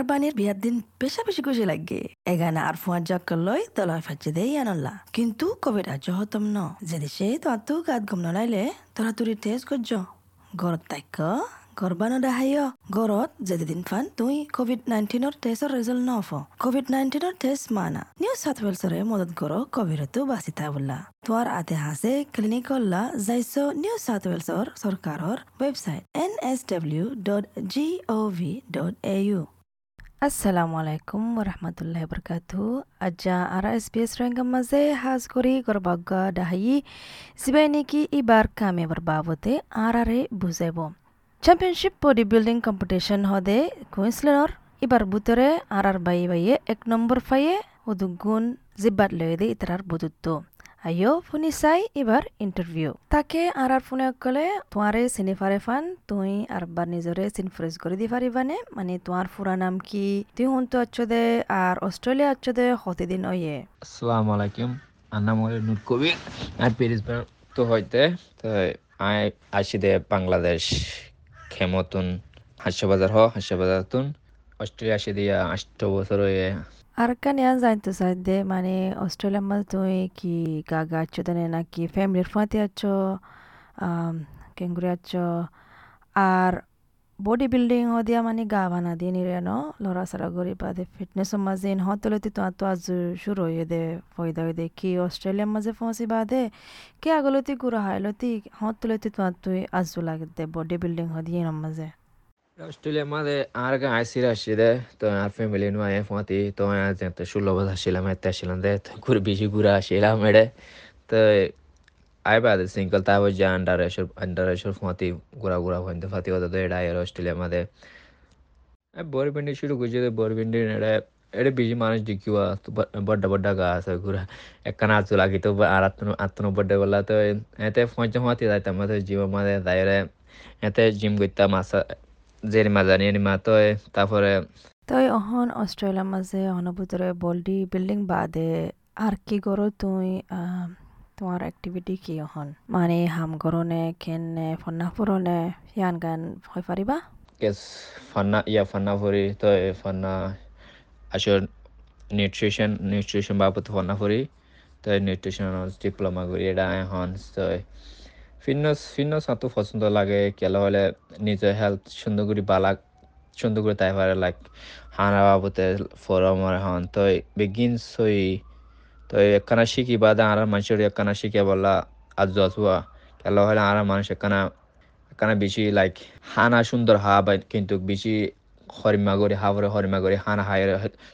আর বানির বিয়ার দিন বেশা বেশি খুশি লাগে। এগানে আর ফুয়ার জক্কর লই তলয় ফাঁচে দেই আনল্লা। কিন্তু কোভিড আজ হতম ন? যে দেশে তো আতো গাত গম নলাইলে, তোরা তুরি টেস্ট করছ গরত তাইক গরবানো দেখাইয় গরত যেদিন ফান তুই কোভিড নাইন্টিনের টেস্টর রেজাল্ট নফ। কোভিড নাইন্টিনের টেস্ট মানা। নিউ সাউথ ওয়েলসরে মদত করো কোভিডতো বাঁচিতা বললা তোয়ার আতে হাসে ক্লিনিক করলা যাইছ নিউ সাউথ ওয়েলসর সরকারর website N S W dot G O V dot A U আসসালামু আলাইকুম ওরহমতুল্লাহ বরকাতু আজ্জা আরা এস পি এস রেঙ্গম মাঝে হাজ করি গরবাগ্গা ডাহাই সিবাই নেকি ইবার কামে বাবতে আর আরে বুঝাইব চ্যাম্পিয়নশিপ বডি বিল্ডিং কম্পিটিশন হদে কুইন্সল্যান্ডর এবার বুতরে আর আর বাই বাইয়ে এক নম্বর ফাইয়ে উদুগুণ জিব্বাত লয়ে দে ইতারার বুদুত্ব আইও ফুনি চাই, এবার ইন্টারভিউ তাকে আর আর ফোনে কলে তোমারে চিনি ফারে ফান, তুই আর বার নিজরে চিনফ্রেজ করে দি পারিবানে মানে তোমার ফুরা নাম কি? তুই হুনতো আছো দে আর অস্ট্রেলিয়া আছো দে হতে দিন ওয়ে আসসালামু আলাইকুম আন্না মোরে নুট কবির আর পেরিস তো হইতে তো আই আসি দে বাংলাদেশ খেমতুন হাস্যবাজার হ হাস্যবাজার তুন অস্ট্রেলিয়া আসি দিয়া আষ্ট বছর হয়ে আর কান ইয়ান জানতে চাই দে মানে অস্ট্রেলিয়ার মধ্যে তুই কি গাগা আছো দেনে নাকি ফ্যামিলির ফাঁতে আছো কেঙ্গুরি আছো আর বডি বিল্ডিং হদিয়া মানে গা বানা দিয়ে নিরে ন লড়া সারা গরি বাদে ফিটনেস মাঝে হতলতি তো তো আজ শুরু হয়ে দে ফয়দা হয়ে দে কি অস্ট্রেলিয়ার মাঝে পৌঁছি বাদে কে আগলতি গুড়া হাইলতি হতলতি তো তুই আজু লাগে দে বডি বিল্ডিং হদিয়ে মাঝে অস্ট্রেলিয়া মাঝে আর গে আইসির আসছি দে তো আর ফ্যামিলি নু আয় ফাঁতি তো যেতে ষোলো বছর আসছিলাম এতে আসছিলাম দে তো ঘুরে বেশি ঘুরে আসছিলাম এড়ে তো আই বাদে সিঙ্গল তাই যা আন্ডার এসর আন্ডার এসর ফাঁতি ঘুরা ঘুরা ফাঁতে ফাঁতি হতো তো এটা আয় অস্ট্রেলিয়া মাঝে বোরবিন্ডি শুরু করছি বোরবিন্ডি এড়ে এটা বেশি মানুষ দেখিবা তো বড্ডা বড্ডা গা আছে ঘুরা একখানা আচু লাগি তো আর আত্ম আত্ম বড্ডা বললা তো এতে ফাঁচে ফাঁতি যাইতাম তো জীবন মাঝে দায়রে এতে জিম করতাম আসা জেরিমা জানি এনিমা তো তারপরে তই অহন অস্ট্রেলিয়ার মাঝে অনভূতরে বডি বিল্ডিং বাদে আর কি করো তুই তোমার অ্যাক্টিভিটি কি অহন? মানে হাম গরনে কেনে ফন্না ফুরনে ইয়ান গান হয় পারিবা কেস ফান্না ইয়া ফান্না ফুরি তো ফান্না আসল নিউট্রিশন নিউট্রিশন বাবদ ফান্না ফুরি তো নিউট্রিশন ডিপ্লোমা করি এটা এখন তো ফিটনেস ফিটনেস এত পছন্দ লাগে। কেলা হলে নিজের হেলথ সুন্দর করে বালাক সুন্দর করে তাই পারে লাইক হানা বাবতে ফরমর হন তো বেগিন সই তো একখানা শিখি বাদে আর মানুষের একখানা শিখে বললা, আজ আসুয়া কেলা হলে আর মানুষ একখানা একখানা বেশি লাইক হানা সুন্দর হা বা কিন্তু বেশি হরিমা করে হাবরে হরিমা করে হানা হায়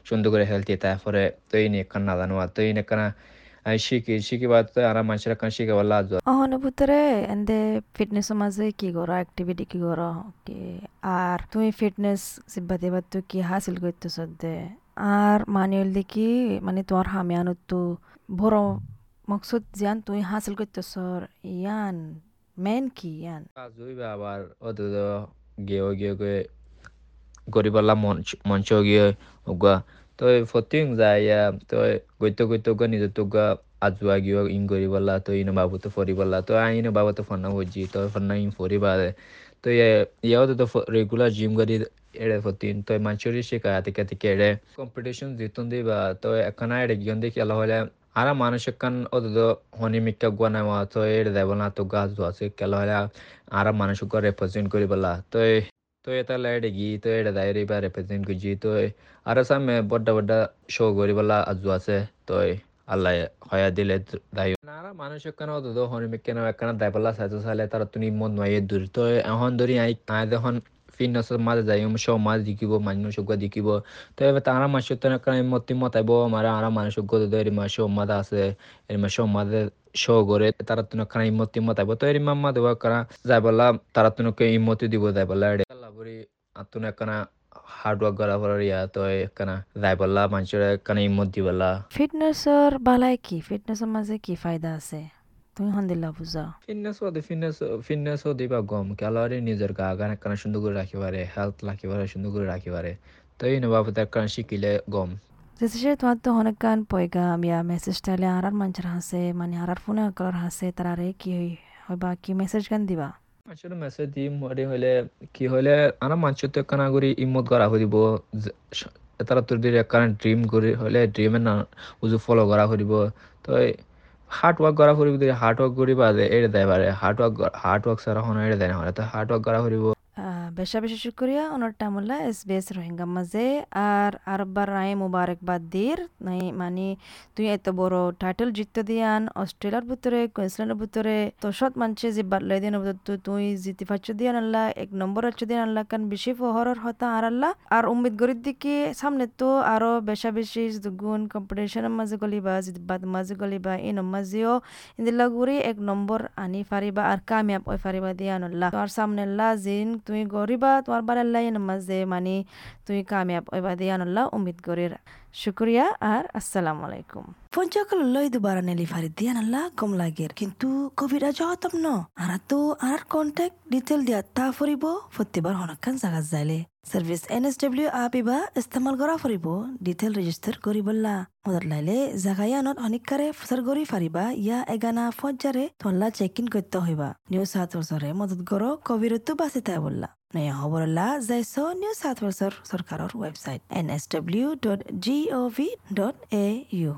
সুন্দর করে হেলথি তারপরে তো এই নিয়ে একখানা নাজানো তো এই একখানা শিখি শিখি বাদ আর মানুষের একখানা শিখে বললা আজ অনুভূতরে এন্দে ফিটনেস মাঝে কি করো অ্যাক্টিভিটি কি করো কি আর তুমি ফিটনেস সিব্বাতে বাদ তো কি হাসিল করতেছ দে আর মানে দেখি মানে তোমার হামিয়ানত তো বড় মকসুদ জিয়ান তুই হাসিল করতেছ ইয়ান মেন কি ইয়ান জুইবা আবার অত গিয়ে গিয়ে গরিবাল্লা মঞ্চ মঞ্চ গিয়ে ওগা তো ফতিং যায় তো গইতে গইতে গা নিজে তো গা আজুয়া গিয়ে ইন গরিবাল্লা তো ইনো বাবু তো ফরিবাল্লা তো আইনো বাবু তো ফন্না হজি তো ফন্না ইন ফরিবা তো ইয়াও তো রেগুলার জিম গরি এড়ে ফতিন তো মাঞ্চুরি শিখায় থেকে থেকে এড়ে কম্পিটিশন জিতুন দিবা তো এখানে এড়ে গিয়ে দেখি এলা হলে আর মানুষ এখান অত হনি মিক্কা গুয়া নেওয়া তো এড়ে দেব না তো গাছ আছে কেলা হলে আর মানুষ রেপ্রেজেন্ট করি বলা তো এটা লাইডে গি তো এটা দায়রে বা রেপ্রেজেন্ট করছি তো আর সামনে বড্ডা বড্ডা শো করি বলা আজু আছে তো আল্লাহ হয়া দিলে দায় আর মানুষ এখানে অত হনি মিক্কা নেওয়া এখানে দায় বলা সাইতো সালে তারা তুমি মন নয় দূর তো এখন ধরি আই আই যখন ফিটনেসের মাঝে যাই সব মাছ দেখিব মানুষ দেখিব তো এবার তারা মানুষ তো মতি মতাইব আমার আর মানুষ ধরে মা সব মাদা আছে এরমা সব মাদে শো করে তারা তুন খানা ইমতি মতাইব তো এর মাম্মা দেব কারা যাই বললা তারা তুনকে ইমতি দিব যাই বললা এড়ে লাবরি একখানা হার্ড ওয়ার্ক করা পর ইয়া তো একখানা যাই বললা মানুষের একখানা ইমত দি বললা ফিটনেসর বালাই কি? ফিটনেসের মাঝে কি ফায়দা আছে? তুমি হন্দিল্লা বুঝা ফিটনেস ওদের ফিটনেস ফিটনেস ও দিবা গম ক্যালোরি নিজের গা গান একখানা সুন্দর করে রাখিবারে হেলথ রাখিবারে সুন্দর করে রাখিবারে তো এই নবাবত একখানা শিখিলে গম। যেসে তোমার তো অনেক গান পয়গাম ইয়া মেসেজ টাইলে আর আর মানুষের হাসে মানে আর আর ফোনে করার হাসে তারারে কি হইবা কি মেসেজ গান দিবা? মানুষের মেসেজ দিম মরি হইলে কি হইলে আনা মানুষের তো একখানা করি ইমত করা হইব তারা তোর দিয়ে একখানা ড্রিম করি হইলে ড্রিমে না, উজু ফলো করা হইব তো হার্ড ওয়ার্ক করা হইব হার্ড ওয়ার্ক করিবা এড়ে দেয় পারে হার্ড ওয়ার্ক হার্ড ওয়ার্ক সারা হন এড়ে দেয় না তো হার্ড ওয়ার্ক করা হইব বেশা বেশি শুক্রিয়া। ওনার টামুল্লা এস বি এস রোহিঙ্গা মাঝে আর আরবার রায় মুবারকবাদ দির। নাই মানে তুই এত বড় টাইটেল জিততে দিয়ান, অস্ট্রেলিয়ার ভিতরে, কুইন্সল্যান্ডের ভিতরে, তো সৎ মানছে যে বাদলাই দিন তুই জিতি পাচ্ছ দিয়ান আল্লাহ, এক নম্বর হচ্ছে দিয়ান আল্লাহ কান বেশি ফহরর হতা আর আল্লাহ। আর উম্মিদ গরির দিকে সামনে তো আরও বেশা বেশি দুগুণ কম্পিটিশনের মাঝে গলিবা, জিতবাদ মাঝে গলিবা এই মাঝেও ইন্দিল্লা গুড়ি এক নম্বর আনি ফারিবা আর কামিয়াব ওই ফারিবা দিয়ান আল্লাহ। আর সামনে আল্লাহ, জিন তুমি গরিবা তোমার বারাল্লাই নামাজে মানে তুই কামিয়াব ওইবা আনল্লাহ উমিদ গরির শুক্রিয়া আর আসসালামু আলাইকুম। পঞ্চকল লই দুবারা নেলি ফারি দিয়ান আল্লাহ কম লাগের। কিন্তু কবিরা জহতম ন। আর তো আর কন্টেক্ট ডিটেল দিয়া তা ফুরিব প্রতিবার হনকান জাগাত যাইলে। সার্ভিস এন এস ডব্লিউ আপিবা ইস্তেমাল করা ফুরিব ডিটেল রেজিস্টার করি বললা মদত লাইলে জাগায়ানত অনিকারে ফসার গরি ফারিবা ইয়া এগানা ফজ্জারে তল্লা চেক ইন করতে হইবা। নিউ সাত বছরে মদত গরো কবিরতো বাঁচিতে বললা নয়া খবরলা যাইছ নিউ সাত বছর সরকারের website N S W dot G O V dot A U